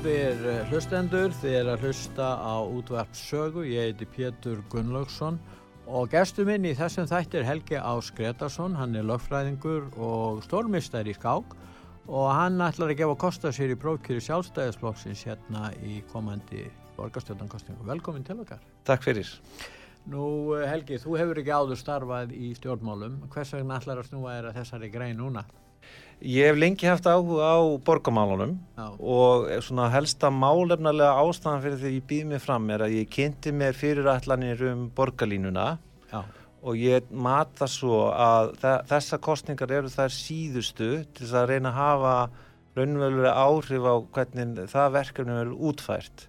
Góðir eh, hlustendur, þið er að hlusta á útvart sögu, ég heiti Pétur Gunnlaugsson og gestur minn í þessum þættir Helgi Ás Gretarsson, hann er lögfræðingur og stórmistar í skák og hann ætlar að gefa kosta sér í prófkjöru sjálfstæðisflokksins hérna í komandi borgarstjórnankostingu. Velkomin til okkar. Takk fyrir. Nú eh, Helgi, þú hefur ekki áður starfað í stjórnmálum, hvers vegna ætlar að snúa þér að þessari grein núna? Ég hef lengi haft áhuga á borgamálunum Já. og svona helsta málefnarlega ástæðan fyrir því ég býð mig fram er að ég kynnti mér fyrirætlanir um borgarlínuna Já. og ég mat það svo að þe- þessar kostningar eru þær síðustu til þess að reyna að hafa raunverulega áhrif á hvernig það verkefni verður útfært.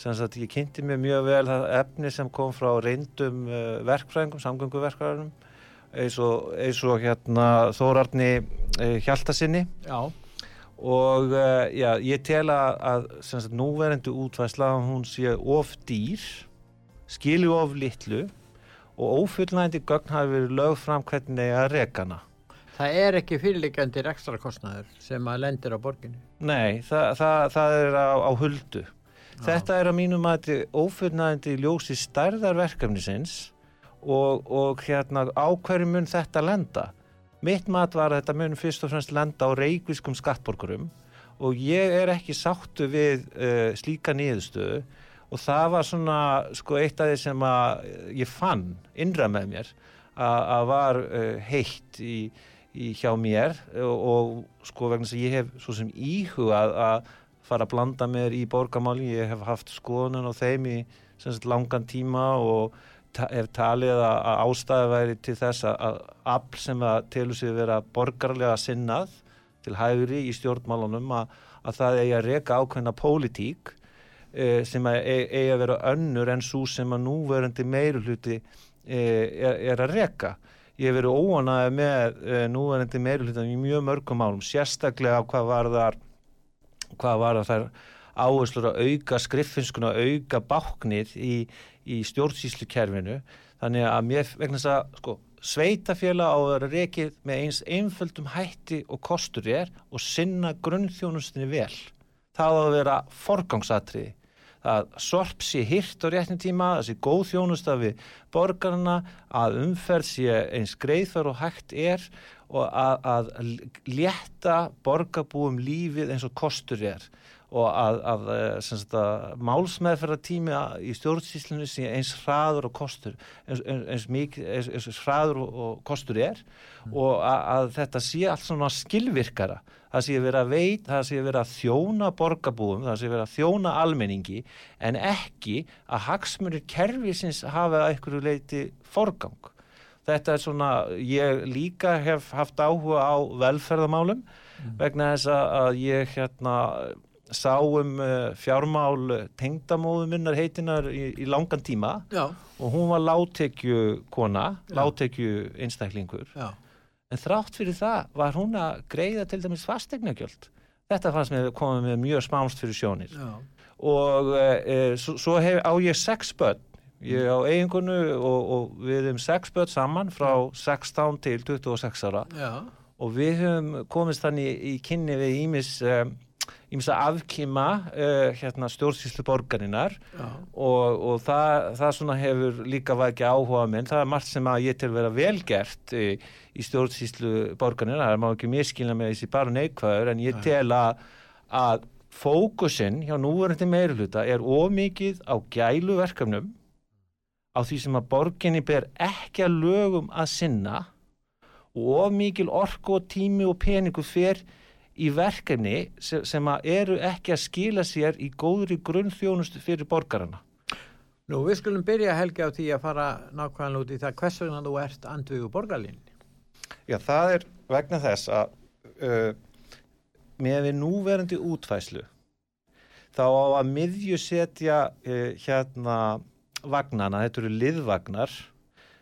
Sem sagt ég kynnti mér mjög vel efni sem kom frá reyndum uh, verkfræðingum, samgönguverkfræðingum eins og, eins og hérna Þórarni uh, Hjaltasinni Já. og uh, já, ég tel að, sagt, núverandi útvæsla hún sé of dýr skilju of litlu og ófullnægandi gögn hafi verið lög fram hvernig að rekana Það er ekki fyrirliggjandi ekstra kostnaður sem að lendir á borginni. Nei, það, það, það er á, á huldu Þetta er að mínum að ófullnægandi ljósi stærðar verkefnisins og, og hérna á hverju mun þetta lenda? Mitt mat var að þetta mun fyrst og fremst lenda á reikviskum skattborgurum og ég er ekki sáttu við uh, slíka niðurstöðu og það var svona sko eitt af því sem að ég fann innra með mér að, var uh, heitt í, í hjá mér og, og sko vegna að ég hef svo sem íhugað að fara að blanda mér í borgamáli, ég hef haft skoðun á þeim í sem sagt, langan tíma og hef talið að, ástæði væri til þess að, afl sem að telur sig vera borgarlega sinnað til hægri í stjórnmálunum að, að það eigi að reka ákveðna pólitík eh, sem að e- eigi að vera önnur en svo sem að núverandi meiruluti eh, er, er að reka. Ég hef verið óanaði með eh, núverandi meirulutan í mjög mörgum málum, sérstaklega hvað var þar hvað var það áherslur að auka skriffinskuna, auka báknið í, í stjórnsýslukerfinu þannig að mér vegna þess að sko, sveitafjöla á að vera rekið með eins einföldum hætti og kostur er og sinna grunnþjónustinni vel. Það á að vera forgangsatriði. Það sorp sé hirt á réttin tíma, það sé góð þjónusta við borgarna, að umferð sé eins greiðfar og hægt er og að, að létta borgarbúum lífið eins og kostur er og að, að, sagt, að málsmeðferðartími í stjórnsýslinu sé eins hraður og kostur eins, eins, eins, eins, hraður og, kostur er mm. og að, að þetta sé allt svona skilvirkara það sé verið að veit, það sé verið að þjóna borgarbúum, það sé verið að þjóna almenningi en ekki að hagsmunir kervisins hafa að einhverju leiti forgang þetta er svona, ég líka hef haft áhuga á velferðamálum mm. vegna þess að ég hérna sáum uh, fjármál tengdamóðu minnar heitinar í, í langan tíma Já. og hún var látekju kona, látekju einstaklingur Já. en þrátt fyrir það var hún að greiða til dæmis fastegnagjöld þetta fannst mér komið með mjög smámst fyrir sjónir. Já. og uh, svo, svo hef, á ég sex börn. Ég á eigingunu og, og við hefum sex börn saman frá 16 til 26 ára. Og við höfum komist þannig í, í kynni við ímis ímsa afkima uh, hérna, stjórnsýslu borgarinnar og, og það, það hefur líka vægi áhuga minn, það er margt sem að ég til vera velgert í, í stjórnsýslu borgarinnar, það er má ekki miskilna með þessi bara neikvæður en ég tel að, að fókusin hjá núverandi meiruluta er ómikið á gælu verkefnum á því sem að borginni ber ekki að lögum að sinna og ómikið orku og tími og peningu fer í verkefni sem, sem að eru ekki að skila sér í góðri grunnþjónustu fyrir borgarana. Nú, við skulum byrja Helgi á því að fara nákvæmlega út í það hvers vegna þú ert andvigu borgarlínni. Já, það er vegna þess að uh, með við núverandi útfæslu þá á að miðju setja uh, hérna vagnana, þetta eru liðvagnar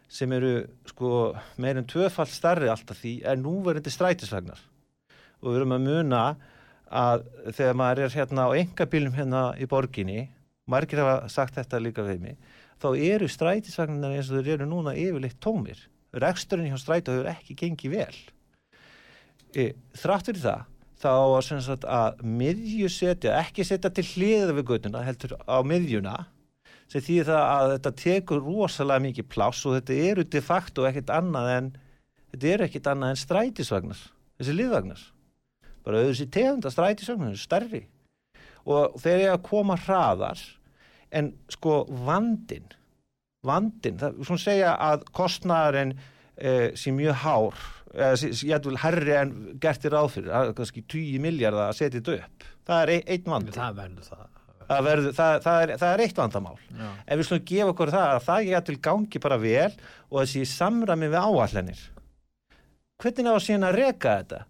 sem eru sko meirinn tvöfall starri alltaf því er núverandi strætisvagnar og við erum að muna að þegar maður er hérna á engabílum hérna í borginni margir hafa sagt þetta líka við mig þá eru strætisvagnarna eins og þeir eru núna yfirleitt tómir. Reksturinn hjá strætu hefur ekki gengið vel. E, þrátt fyrir það þá að, að miðju setja, ekki setja til hliða við göttuna heldur á miðjuna sem því það að þetta tekur rosalega mikið pláss og þetta eru de facto ekkit annað en þetta eru ekkit annað en strætisvagnar þessi liðvagnar bara auðvitað tegunda strætisvagnar, þessu starfi og þeir eru að koma hraðar en sko vandin vandin, það er svona að segja að kostnæðarinn eh, sé mjög hár eða ég vil herri en gertir áfyrir, kannski 20 miljardar að setja þetta upp. Það er einn vandi. Það verður það. Það, verður, það, það, er, það er eitt vandamál. Já. en við slúmum gefa okkur það að það getur gangi bara vel og þessi samrami við áallanir hvernig á að síðan að reka þetta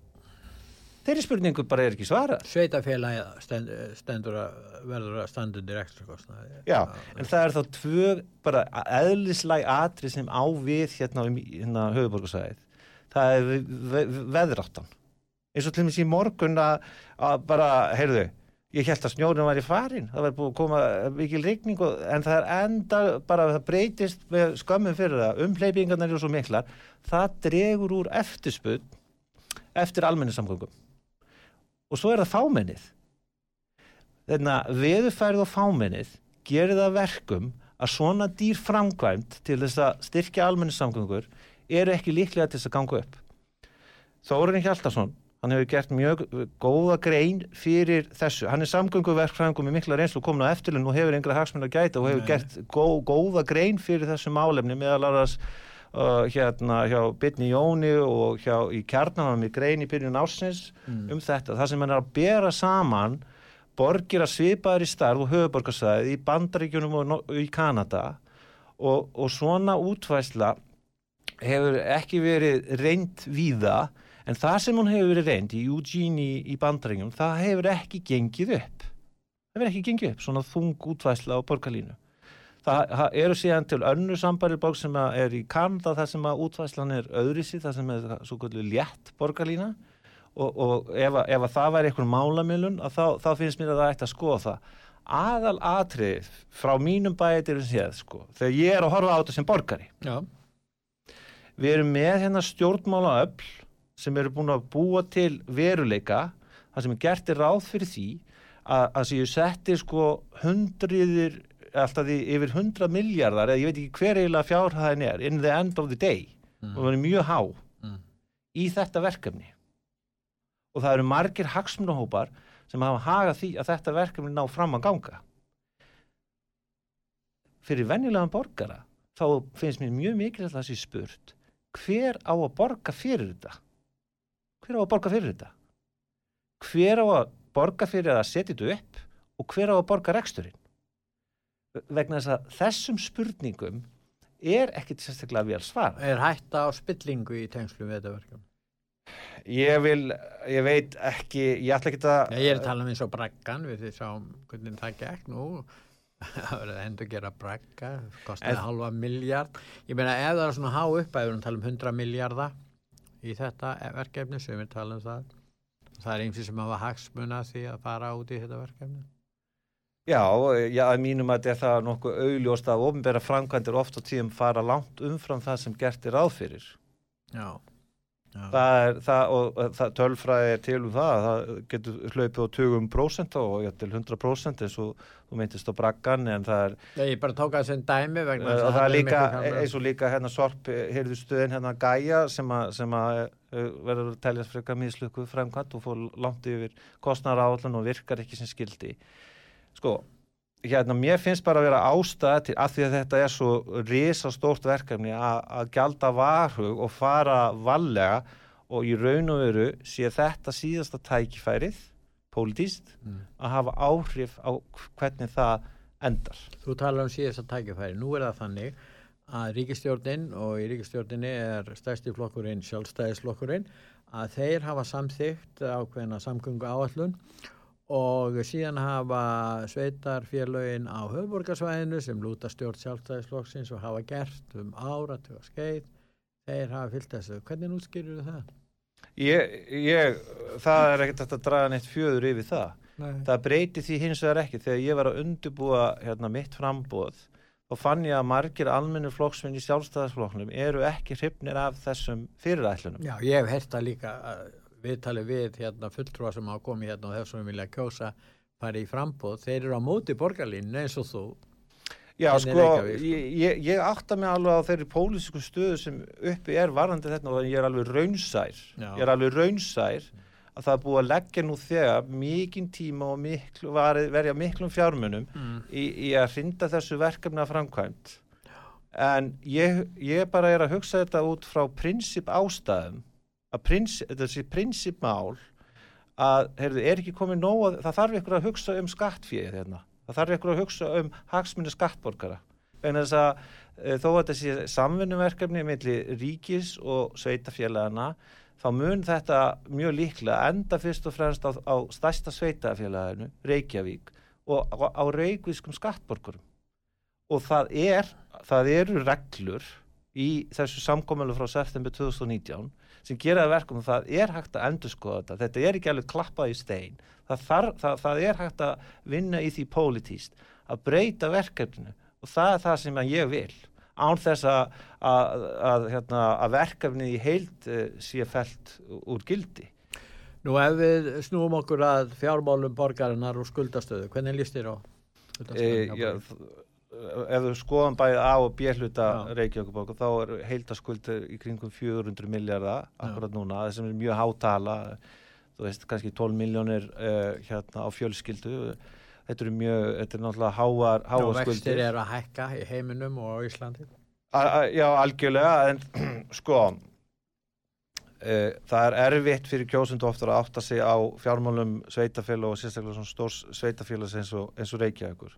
þeirri spurningu bara er ekki svara Sveitafélagi stend, stendur að verður að standu direkt Já, en það er þá tvö bara eðlislæg atri sem á við hérna, hérna höfuborgarsæðið það er veðráttan. Eins og til og með síðan morgun að, að bara, heyrðu ég held að snjóðin var í farin það var búið að koma mikil regning en það er enda bara það breytist með skömmum fyrir það umleipingarnar eru svo miklar það dregur úr eftirspunn eftir almenningssamgöngum og svo er það fámennið. Þannig að veðufærið og fámennið gerir það verkum að svona dýr framkvæmt til þess að styrkja almenningssamgöngur eru ekki líklega til þess að ganga upp. Þórun Hjaldarsson hann hefur gert mjög góða grein fyrir þessu, hann er samgönguverkfræðingum með mikla reynslu komin á eftirlun og hefur einhverja hagsmenn að gæta og hefur Nei. gert gó, góða grein fyrir þessu málefni meðal aðras uh, hérna hjá Bitni Jóni og hjá í kjarnanum í grein í byrjun ásins mm. um þetta, það sem hann er að bera saman borgir að svipaður í starf og höfuborgarsæði í bandaríkjunum og, og í Kanada og, og svona útvæsla hefur ekki verið reynd víða En það sem hún hefur verið reynd í Eugene í, í bandringum, það hefur ekki gengið upp. Það hefur ekki gengið upp, svona þung útvæsla á borgarlínu. Það, það eru síðan til önnu sambarið borg sem er í Kanada þar sem að útvæslan er öðrisi, þar sem er svo kvöldur létt borgarlína og, og ef, ef að það væri einhvern málamilun, þá, þá finnst mér að það ætti að skoða það. Aðal atrið frá mínum bætir um séð, sko, þegar ég er að horfa á þetta sem borgari. Já. Við erum með hérna stjórnmála öll sem eru búin að búa til veruleika það sem er gert er ráð fyrir því að, að séu settir sko hundriðir alltaf því yfir hundra miljardar eða ég veit ekki hver eiginlega fjárhæðin er in the end of the day mm. og það er mjög há mm. í þetta verkefni og það eru margir hagsmunahópar sem hafa hagað því að þetta verkefni ná fram að ganga fyrir venjulegan borgara þá finnst mér mjög mikilvægt að það sé spurt hver á að borga fyrir þetta hver á að borga fyrir þetta? Hver á að borga fyrir að setja þetta upp og hver á að borga reksturinn? Vegna þess að þessum spurningum er ekkit sérstaklega vel svar. Er hætta á spillingu í tengslu við þetta verkefni? Ég vil, ég veit ekki, ég ætla ekki að... Nei, ég er að tala um eins og braggan, við því sáum hvernig það gekk nú, það verður endur að gera bragga, kostiði halva miljard. Ég meina, ef það er svona há upp, að við erum að tala um 100 miljardar, í þetta verkefni sem við talum það það er einhversi sem hafa hagsmuna því að fara út í þetta verkefni Já, já, að mínum að þetta er nokkuð augljóst að ofnbæra framkvæmdir ofta tíum fara langt umfram það sem gert er áfyrir Já Það er, það, og það, tölfræði er til um það, það getur hlaupið á 20% og ja, til 100% eins og þú meintist á braggan en það er... Ég bara tók að sem dæmi vegna og það er líka, eins og líka hérna sorp, heyrðu stöðin hérna Gaia sem að, sem að uh, verður að teljast frekar mislöku fremkvæmt og fór langt yfir kostnara áallun og virkar ekki sem skildi. Sko, hérna, mér finnst bara að vera ástæða til að því að þetta er svo risastórt verkefni að gjalda varhug og fara vallega og í raun og veru sé þetta síðasta tækifærið pólitíst Mm. að hafa áhrif á hvernig það endar Þú talar um síðast að tækifæri. Nú er það þannig að ríkistjórnin og í ríkistjórninni er stærsti flokkurinn sjálfstæðisflokkurinn að þeir hafa samþygt ákveðna samgöngu áallun og síðan hafa sveitarfélögin á höfborgarsvæðinu sem lúta stjórn sjálfstæðisflokksins og hafa gert um áratu og skeið þeir hafa fyllt þessu. Hvernig útskýrur það? ég, ég, það er ekkert að draga neitt fjöður yfir það Nei. það breyti því hins vegar ekki þegar ég var að undirbúa hérna, mitt frambóð þá fann ég að margir almennu flokksmenn í sjálfstæðisflokknum eru ekki hrifnir af þessum fyrirætlunum Já, ég hef heyrt það líka að viðtali við hérna fulltrúa sem hafa komið hérna og þessum vilja kjósa farið í frambóð, þeir eru á móti borgarlínu eins og þú. Já, Hérna í sko, sko. ég, ég, ég átta mig alveg á þeirri pólitísku stöðu sem uppi er varðandi þetta og ég er alveg raunsær Já. ég er alveg raunsær að það er búið að leggja nú þegar mikinn tíma og miklu, verja miklum fjármunum Mm. í, í að hrinda þessu verkefni að framkvæmt en ég, ég bara er að hugsa þetta út frá prinsip ástæðum að prins, þessi prinsipmál að, heyrðu, er ekki komið nóg að það þarf ykkur að hugsa um skattfíð hérna. það þarf ykkur að hugsa um hagsmunni skattborgara en þess að e, þó að þessi samvinnuverkefni milli ríkis og sveitafélagana þá mun þetta mjög líklega enda fyrst og fremst á, á stærsta sveitafélaginu, Reykjavík og á, á reykvískum skattborgurum og það er það eru reglur í þessu samkommelu frá september 2019 sem gera það verkum að það er hægt að endurskoða þetta, þetta er ekki alveg klappað í stein. Það, þar, það, það er hægt að vinna í því pólitíst að breyta verkefninu og það er það sem ég vil. Án þess að, að, að, hérna, að verkefni í heild uh, sé felt úr gildi. Nú ef við snúum okkur að fjármálum borgarinnar og skuldastöðu, hvernig líst þér á e, skuldastöðuna? já, þ- ef við skoðum bæðið A og B hluta Já. Reykjavíkuborg þá er heildaskuldir í kringum 400 miljardar akkurat núna, það sem er mjög hátala þú veist, kannski 12 miljónir uh, hérna á fjölskyldu. Þetta eru mjög, þetta er náttúrulega háar, Já, háar vextir skuldir. eru að hækka í heiminum og á Íslandi. A, já, algjörlega en sko uh, það er erfitt fyrir kjósundu oftar að átta sig á fjármálum sveitafélag og sérstaklega svona stórs sveitafélags eins og, eins og Reykjavíkur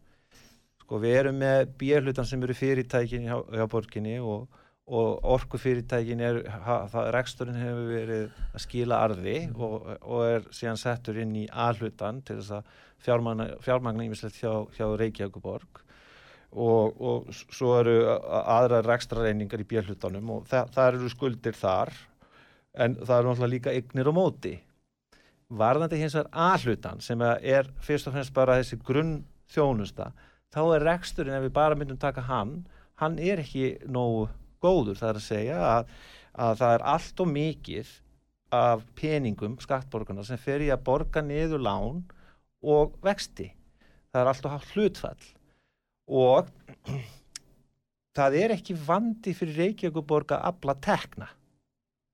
sko við erum með bíhlutan sem eru fyrirtækin hjá, hjá borginni og, og orkufyrirtækin er ha, það, reksturinn hefur verið að skila arði og, og er síðan settur inn í A-hlutan til þess að fjármagna, ímislegt hjá, hjá Reykjavíkuborg og, og svo eru a- aðrar rekstrareiningar í björhlutanum og það, það eru skuldir þar en það eru náttúrulega líka eignir á móti. Varðandi hins vegar A-hlutan sem er fyrst og fremst bara þessi grunn þjónusta þá er reksturinn ef við bara myndum taka hann hann er ekki nógu góður. Það er að segja að, að það er allt og mikið af peningum skattborgarna sem fer í að borga niður lán og vexti. Það er allt og haft hlutfall. Og það er ekki vandi fyrir Reykjavíkuborg að afla tekna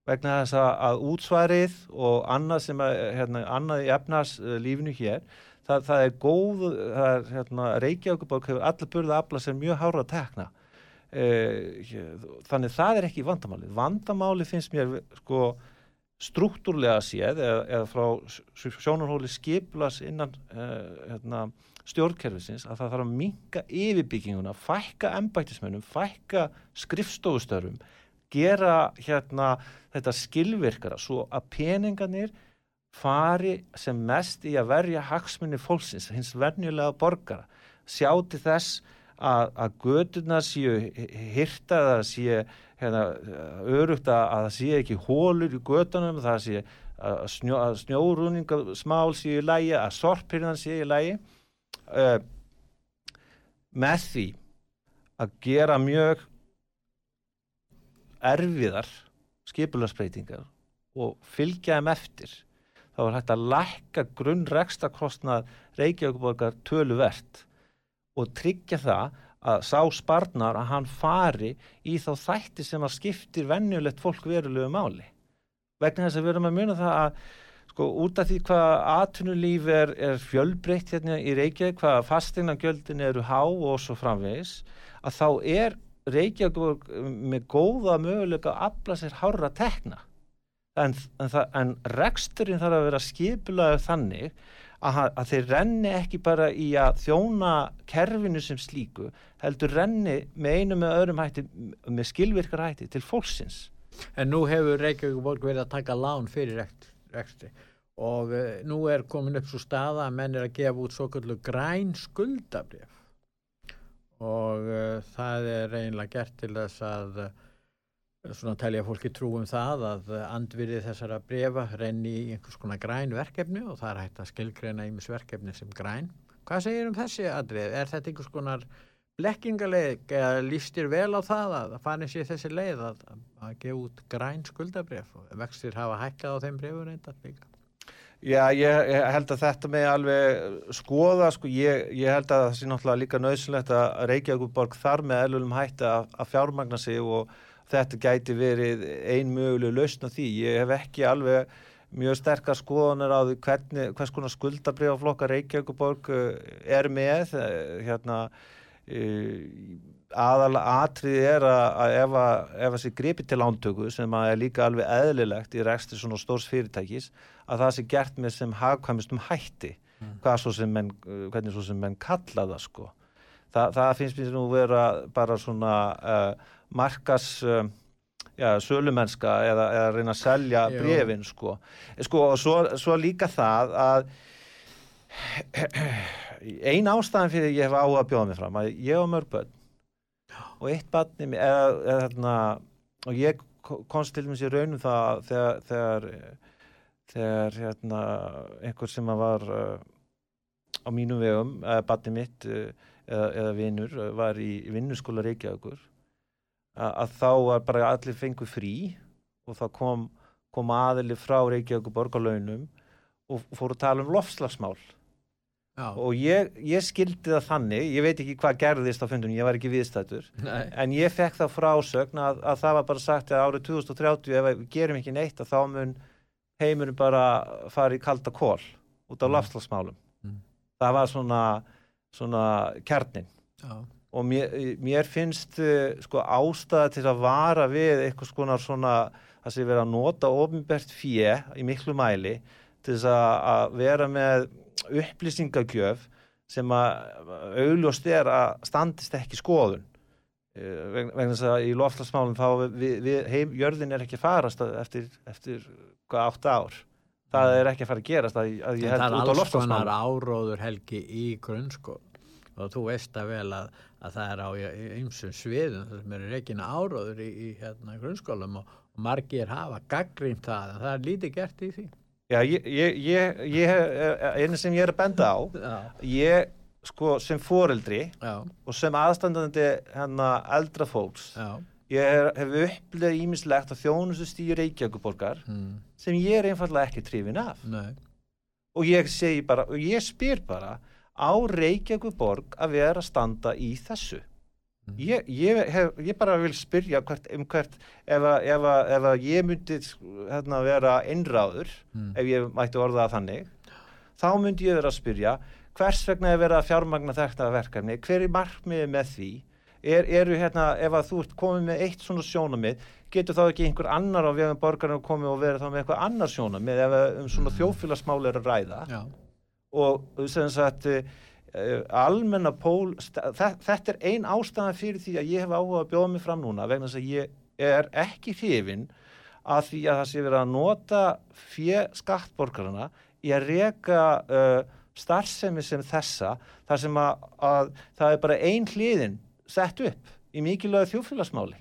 vegna þess að, útsvarið og annað sem að, hérna, annað í efnarslífinu hér það, það er góð það er, hérna, Reykjavíkuborg hefur allir burða að afla sér mjög hára tekna. Eh, þannig það er ekki vandamáli vandamáli finnst mér sko struktúrlega séð eða, eða frá sjónarhóli skiplas innan uh, hérna, stjórnkerfisins að það þarf að minka yfirbygginguna, fækka embættismönnum, fækka skrifstofustörfum, gera hérna þetta skilvirkara svo að peningarnir fari sem mest í að verja hagsmunni fólksins, hins venjulega borgara, sjá til þess að, að gödurnar séu hirta, það séu hérna, örugt að, að það sé ekki hólur í gödunum, það sé að, snjó, að snjórúningasmál séu í lægi, að sorpirðan séu í lægi uh, með því að gera mjög erfiðar skipularsbreytingar og fylgja þeim eftir þá er hægt að lækka grunnrekstakostnað Reykjavíkuborgar töluvert og tryggja það að sá sparnar að hann fari í þá þætti sem að skiptir vennjulegt fólk verulegu máli. Vegna þess að við erum að muna það að sko út af því hvað atvinnulíf er, er fjölbreytt hérna í Reykjavík hvað fastegnagjöldin eru há og svo framvegis að þá er Reykjavík með góða möguleika að afla sér hárra tekna en, en, en reksturinn þarf að vera skipulaður þannig að, að þeir renni ekki bara í að þjóna kerfinu sem slíku heldur renni með einu með öðrum hætti með skilvirkar hætti til fólksins. En nú hefur Reykjavík borg verið að taka lán fyrir rekstri. Og uh, nú er komin upp svo staða að menn er að gefa út svo kallu græn skuldabrif og uh, það er einlega gert til þess að uh, svona telja fólki trú um það að andvirið þessara brefa renni í einhvers konar græn verkefni og það er hægt að skilgreina ímis verkefni sem græn. Hvað segir um þessi aðrið? Er þetta einhvers konar blekkingaleg eða lístir vel á það að það fannir sér þessi leið að, að gefa út græn skuldabref og vextir hafa hækkað á þeim brefur einnig líka? Já, ég, ég held að þetta með alveg skoða, sko, ég, ég held að það sé náttúrulega líka nöðsynlegt að Reykjavík borg þar með elvulum hætti að, að fjármagna sig og þetta gæti verið ein möguleg lausn á því. Ég hef ekki alveg mjög sterkar skoðanir á því hvernig, hvers konar skuldabrjáflokka Reykjavíkuborg eh, er með hérna eh, aðal atrið er að ef að sé gripi til ántöku sem að er líka alveg eðlilegt í rekstri svona stórs fyrirtækis að það sé gert með sem hagkvæmistum hætti mm. svo sem menn, hvernig svo sem menn kalla það sko. Þa, það finnst mér nú vera bara svona uh, markas um, já, sölumennska eða, eða reyna að selja brefin sko. sko og svo, svo líka það að ein ástæðan fyrir ég hef áhuga að bjóða mig fram að ég og mörg börn og eitt barni eða, eða, eða, og ég komst til mér sér raunum það þegar þegar, þegar hérna, einhver sem var uh, á mínum vegum, barni mitt uh, eða, eða vinnur var í vinnuskóla Reykjavíkur að þá var bara allir fengu frí og þá kom, kom aðili frá Reykjavík borgarlaunum og fór að tala um lofslagsmál Já. og ég, ég skildi það þannig, ég veit ekki hvað gerðist á fundunum, ég var ekki viðstættur en ég fekk það frásögn að, að það var bara sagt að árið 2030 ef við gerum ekki neitt að þá mun heimurinn bara fara í kalda kól út á mm. lofslagsmálum mm. það var svona, svona kjarnin Já og mér, mér finnst uh, sko ástæða til að vara við eitthvað skonar svona að sé vera að nota ofinbært fjö í miklu mæli til þess að vera með upplýsingagjöf sem að augljóst er að standist ekki skoðun. Uh, vegna þess að í lofslagsmálum þá við, við, heim, jörðin er ekki farast eftir, eftir hvað átt ár. Það er ekki að fara að gerast að, að það er alls konar áróður helgi í grunnskóð og þú veist að vel að, að það er á einsum sviðum sem eru reygin áróður í, í hérna, grunnskólum og, og margir hafa gaggrímt það en það er lítið gert í því Já, ég, ég, ég, ég einu sem ég er að benda á Já. ég sko sem foreldri Já. og sem aðstandandi hérna eldra fólks Já. ég er, hef upplegað ímislegt að þjónustu stýri Reykjavíkuborgar mm. sem ég er einfallega ekki trifin af Nei. og ég segi bara og ég spyr bara á Reykjavík borg að vera að standa í þessu mm. ég, ég, hef, ég bara vil spyrja hvert, um hvert ef að, ef að, ef að ég myndi hérna, vera einráður mm. ef ég mætti orða þannig þá myndi ég vera að spyrja hvers vegna er verið að fjármagna þetta verkefni hver er markmiðið með því er, eru hérna, ef að þú ert komið með eitt svona sjónamið, getur þá ekki einhver annar á vegum borgarinn komið og verið þá með eitthvað annar sjónamið ef um svona mm. þjófélagsmál er að ræða Já og sem sagt uh, almenna pól þetta er ein ástæðan fyrir því að ég hef áhuga að bjóða mig fram núna vegna þess að ég er ekki hrifin að því að það sé verið að nota fjö skattborgarna í að reyka uh, starfsemi sem þessa þar sem að, að það er bara ein hliðin sett upp í mikilvæg þjófélagsmáli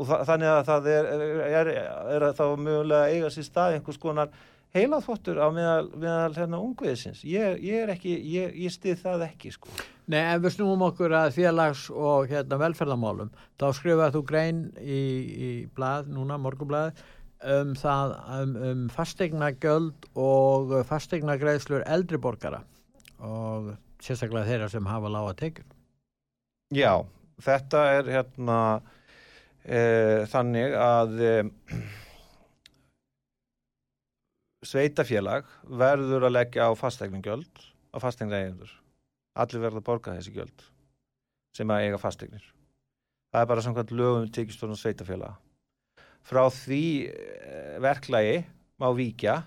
og þa þannig að það er, er, er, er að þá mögulega eiga sér stað einhvers konar heilaþvottur á meðal, meðal hérna ungviðsins ég, ég er ekki, ég, ég stið það ekki sko. Nei, ef við snúum okkur að félags og hérna velferðamálum þá skrifaðu þú grein í, í blað, núna, morgublað um það, um, um fastegna göld og fastegna greiðslur eldriborgara og sérstaklega þeirra sem hafa lága tekur Já, þetta er hérna e, þannig að e, sveitafélag verður að leggja á fastegningjöld á fastegningreigendur allir verður að borga þessi gjöld sem að eiga fastegnir það er bara samkvæmt lögum tekistónum sveitafélag frá því eh, verklagi má víkja.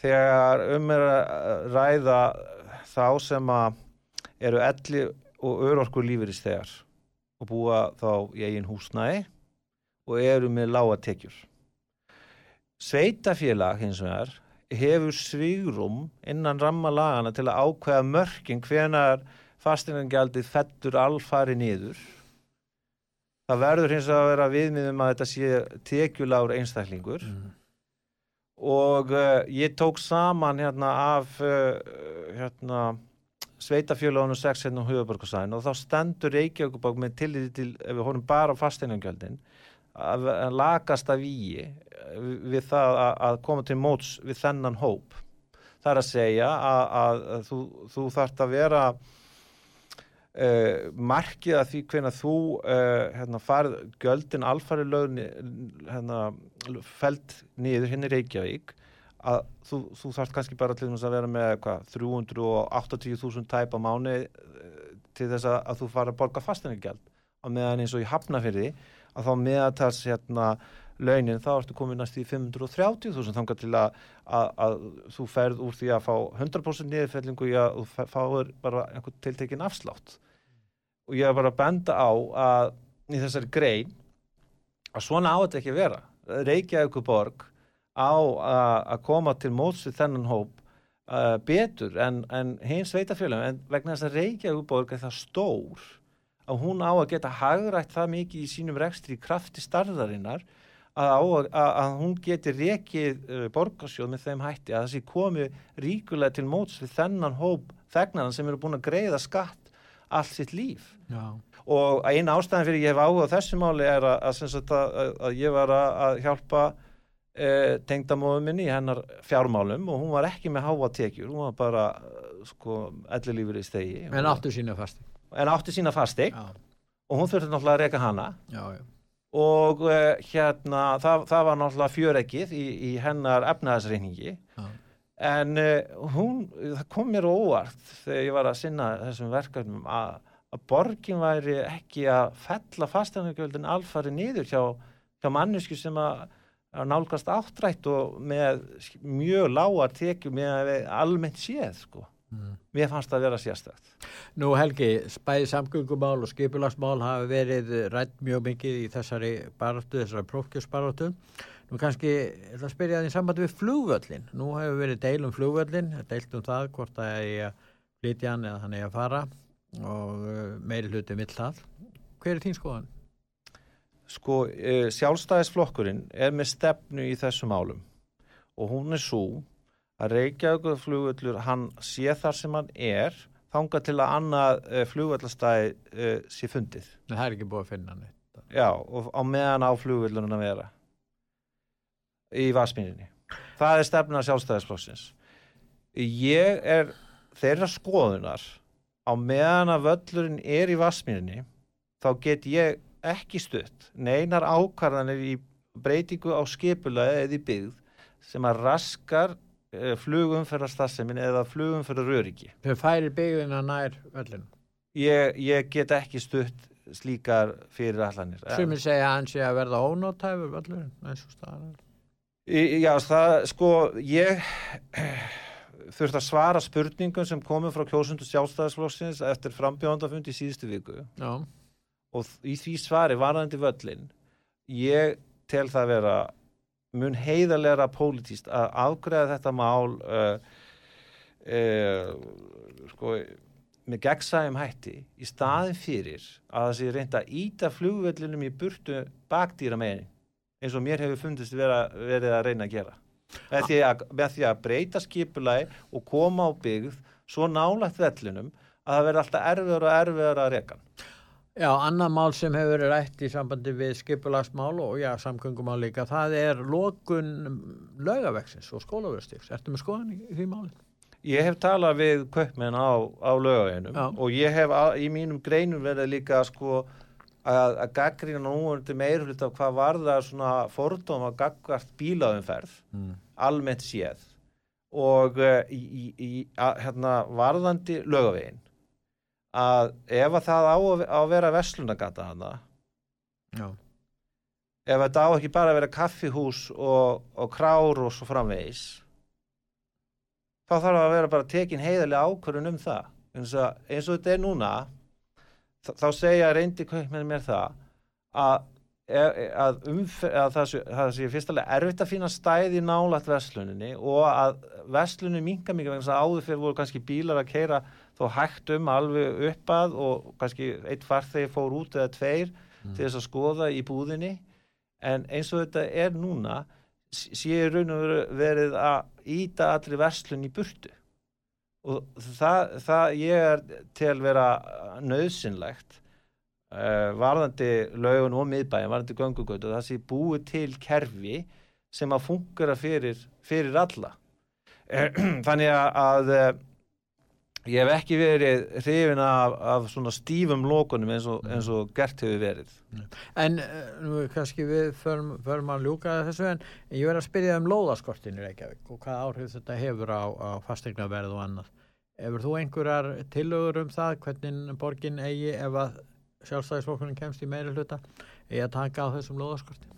Þegar um er að ræða þá sem að eru elli og örorkur lífurist þegar og búa þá í eigin húsnæði og eru með lága tekjur. Sveitafélag hins vegar hefur svigrum innan rammalagana til að ákveða mörkin hvenar fastinangjaldið fettur alfari niður. Það verður hins vegar að vera viðmiðum að þetta sé tekjuláur einstaklingur Mm. og uh, ég tók saman hérna af uh, hérna sveitafjölaunum 6 hérna á höfuborgarsæðin og þá stendur Reykjavík með tilliti til, ef við horfum bara á fasteinangjöldin að að lagast af víi við það að, að koma til móts við þennan hóp. Það er að segja að, að, að þú, þú þarft að vera uh, markið að því hvenna þú uh, hérna, farið göldin alfari lögni hérna, feld niður henni Reykjavík að þú, þú þarft kannski bara til þess að vera með hvað, 380.000 tæp á mánu til þess að, þú fara að borga fasteinagjald á meðan eins og í Hafnafyrði að þá meðatals hérna launin þá ertu komin næst í 530.000 þangar til að, að, að þú ferð úr því að fá 100% niðurfellingu í að þú fá- fáir bara einhvern tiltekin afslátt. Og ég er bara að benda á að í þessari grein að svona á þetta ekki að vera. Reykjavík borg á að koma til móts við þennan hóp uh, betur en, en hins sveitafjölum en vegna þess að Reykjavík borg er það stór að hún á að geta hagrætt það mikið í sínum rekstri krafti starðarinnar að, að, að hún geti rekið uh, borgarsjóð með þeim hætti að það sé komið ríkulega til móts við þennan hóp þegnaran sem eru búin að greiða skatt allt sitt líf Já. og eina ástæðan fyrir ég hef áhuga á þessu máli er að, að, ég var að, hjálpa e, tengdamóðu minni í hennar fjármálum og hún var ekki með háa tekjur, hún var bara eh, sko, ellilífur í stegi En áttu sína fasti. en átti sína fastig Já, og hún þurfti náttúrulega að reka hana já. Og e, hérna það, það var náttúrulega fjöreggið í, í hennar efnaðasreiningi Já. en uh, hún, það kom mér óvart þegar ég var að sinna þessum verkefnum að, að borgin væri ekki að fella fastegnargjöldin alfari niður hjá, hjá mannesku sem að, nálgast áttrætt og með mjög lágar tekjum með almennt séð sko. Mm. Mér fannst það að vera sérstætt. Nú Helgi, bæði samgöngumál og skipulagsmál hafa verið rætt mjög mikið í þessari baráttu, þessari prófkjörsbaráttu. Nú kannski, ég ætla að spyrja það í sambandi við flugvöllin. Nú hefur verið deil um flugvöllin, deilt um það hvort það er að flytja hann eða hann er að fara og uh, meiri hluti vill það. Hver er þín skoðan? Sko, uh, sjálfstæðisflokkurinn er með stefnu í þessum málum og hún er svo að Reykjavík flugvöllur, hann sé þar sem hann er þanga til að annað uh, flugvöllastæði uh, sé fundið. Nei, það er ekki búið að finna hann. Já, og á meðan á flugvöllunum að vera í Vasmíninni. Það er stefna sjálfstæðisflokksins. Ég er þeirra skoðunar á meðan að völlurinn er í Vasmíninni þá get ég ekki stutt neinar ákvarðanir í breytingu á skipulaði eða í byggð sem að raskar flugumferðarstassemin eða flugumferðaröryggi. Þau færir byggðina nær völlinu. Ég, ég get ekki stutt slíkar fyrir allanir. Sumir segja að hann sé að verða ónótæfur völlurinn, eins og staðar. Já, það, sko, ég þurfti að svara spurningum sem komið frá kjósundu sjálfstæðisflokksins eftir frambjóðandafund í síðustu viku Já, og í því svari varðandi völlin ég tel það vera mun heiðarlega pólitíst að afgreða þetta mál uh, uh, sko með gegnsæðum hætti í staðin fyrir að það sé reynda að íta flugvellinum í burtu bakdýra megin eins og mér hefur fundist vera, verið að reyna að gera með því að, með því að breyta skipulagi og koma á byggð svo nálægt vellinum að það verði alltaf erfiður og erfiður að hann. Já, annað mál sem hefur verið rætt í sambandi við skipulagsmál og já, samgöngumál líka, það er lokun laugaveksins og skólaverstiks. Ertu með skoðan í, í því máli? Ég hef talað við kaupmenn á, á lögaveginum og ég hef á, í mínum greinum verið líka sko að, að gaggrina núverandi meirhlut af hvað varðar svona fordóma gagvart bílaumferð Mm. almennt séð og uh, í, í, hérna, varðandi lögavegin að ef að það á að, vera verslunagata hana Já. ef þetta á ekki bara að vera kaffihús og, og krár og svo framvegis þá þarf að vera bara tekin heiðarlega ákvörðun um það eins og, eins og þetta er núna þá, þá segja reyndi kaupmenn mér það að, að, umfer, að það sé, það sé fyrstulega erfitt að finna stæði nálat vesluninni og að veslunni minga mikið vegna að áður fyrir voru kannski bílar að keira þó hægt um alveg uppað og kannski eitt farþegi fór út eða tveir mm. til þess að skoða í búðinni. En eins og þetta er núna sé raun og verið að íta allir verslun í burtu. Og það, það ég er til vera nöðsynlegt uh, varðandi laugun og miðbæin, varðandi göngugötu það sé búið til kerfi sem að fungura fyrir, fyrir alla. Þannig að Ég hef ekki verið hrifin af, af svona stífum lókunum eins og, eins og gert hefur verið. En eh, nú kannski við förum, að ljúka þessu en ég verði að spyrja um lóðaskortinu Reykjavík og hvað áhrif þetta hefur á, á fastegnaverð og annað. Hefur þú einhverjar tilögur um það hvernig borgin eigi ef að sjálfstæðisfólkunum kemst í meiri hluta eigi að taka á þessum lóðaskortinu?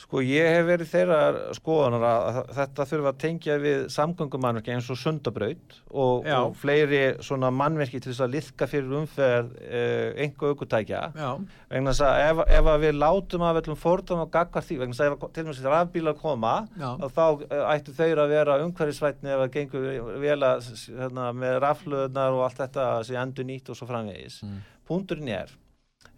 Sko ég hef verið þeirra skoðanar að þetta þurfa að tengja við samgöngumannverki eins og sundabraut og, og fleiri svona mannverki til þess að liðka fyrir umferð eh, einhver aukutækja vegna þess að ef, ef að við látum að veljum fórtum og gaggar því vegna þess að ef til og með sér rafbílar koma þá eh, ættu þeir að vera umhverfisvætni ef það gengur vel að hérna, með rafluðnar og allt þetta sem endur nýtt og svo framvegis. Mm. Punturinn er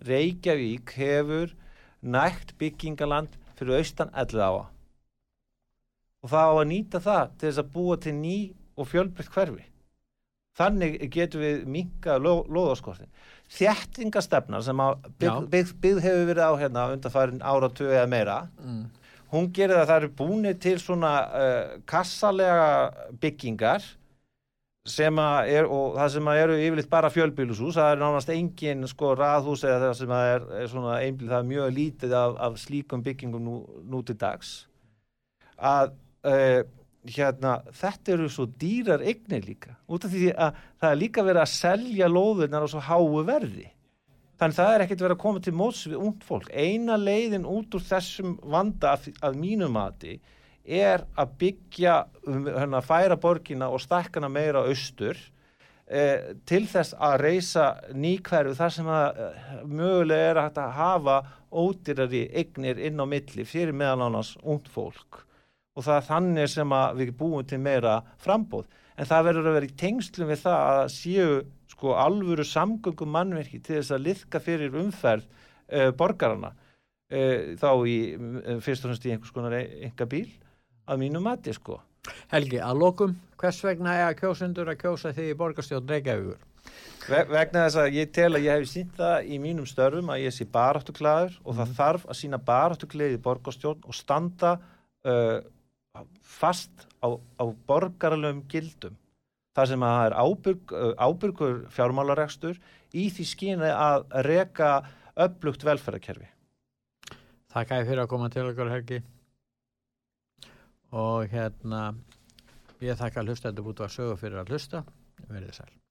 Reykjavík hefur nægt byggingaland fyrir austan ellið á og það á að nýta það til þess að búa til ný og fjölbreytt hverfi. Þannig getur við minka lo, loðaskortin þjættingastefna sem byggð bygg, bygg hefur verið á hérna undanfærin ára tvö eða meira mm. hún gerir að það eru búinir til svona uh, kassalega byggingar sem að er, og það sem að eru yfirleitt bara fjölbílushús, það er nánast engin sko raðhús eða það sem að er, er svona einbíl, það er mjög lítið af, af slíkum byggingum nú, nú til dags. Að uh, hérna, þetta eru svo dýrar eignir líka, út af því að það er líka verið að selja lóðurnar á svo háu verði. Þannig það er ekkert verið að koma til móts við und fólk, eina leiðin út úr þessum vanda af, af mínum mati er að byggja um, hérna, færa borgina og stakkana meira austur eh, til þess að reysa nýkverfu þar sem að eh, mögulega er að hafa ódýrari eignir inn á milli fyrir meðal ánast ungd fólk. Og það er þannig sem að við búum til meira frambóð en það verður að vera í tengslum við það að séu sko alvöru samgöngum mannverki til þess að liðka fyrir umferð uh, borgarana uh, þá í uh, fyrst og fremst í einhvers konar enga bíl að mínu mati sko. Helgi, að lokum, hvers vegna er að kjósundur að kjósa því í borgarstjórn Reykjavíkur? Ve vegna þess að ég tel að ég hef sínt það í mínum störfum að ég sé baráttuklaður og það mhm. þarf að sína baráttukleið í borgarstjórn og standa uh, fast á, á borgarlegum gildum. Það sem að það er ábyrg, uh, ábyrgur fjármálaregstur í því skýna að reka upplugt velferðarkerfi. Takk ég fyrir að koma til okkur Helgi og hérna ég þakka hlustendur búið að sögu fyrir að hlusta. Verðið sæl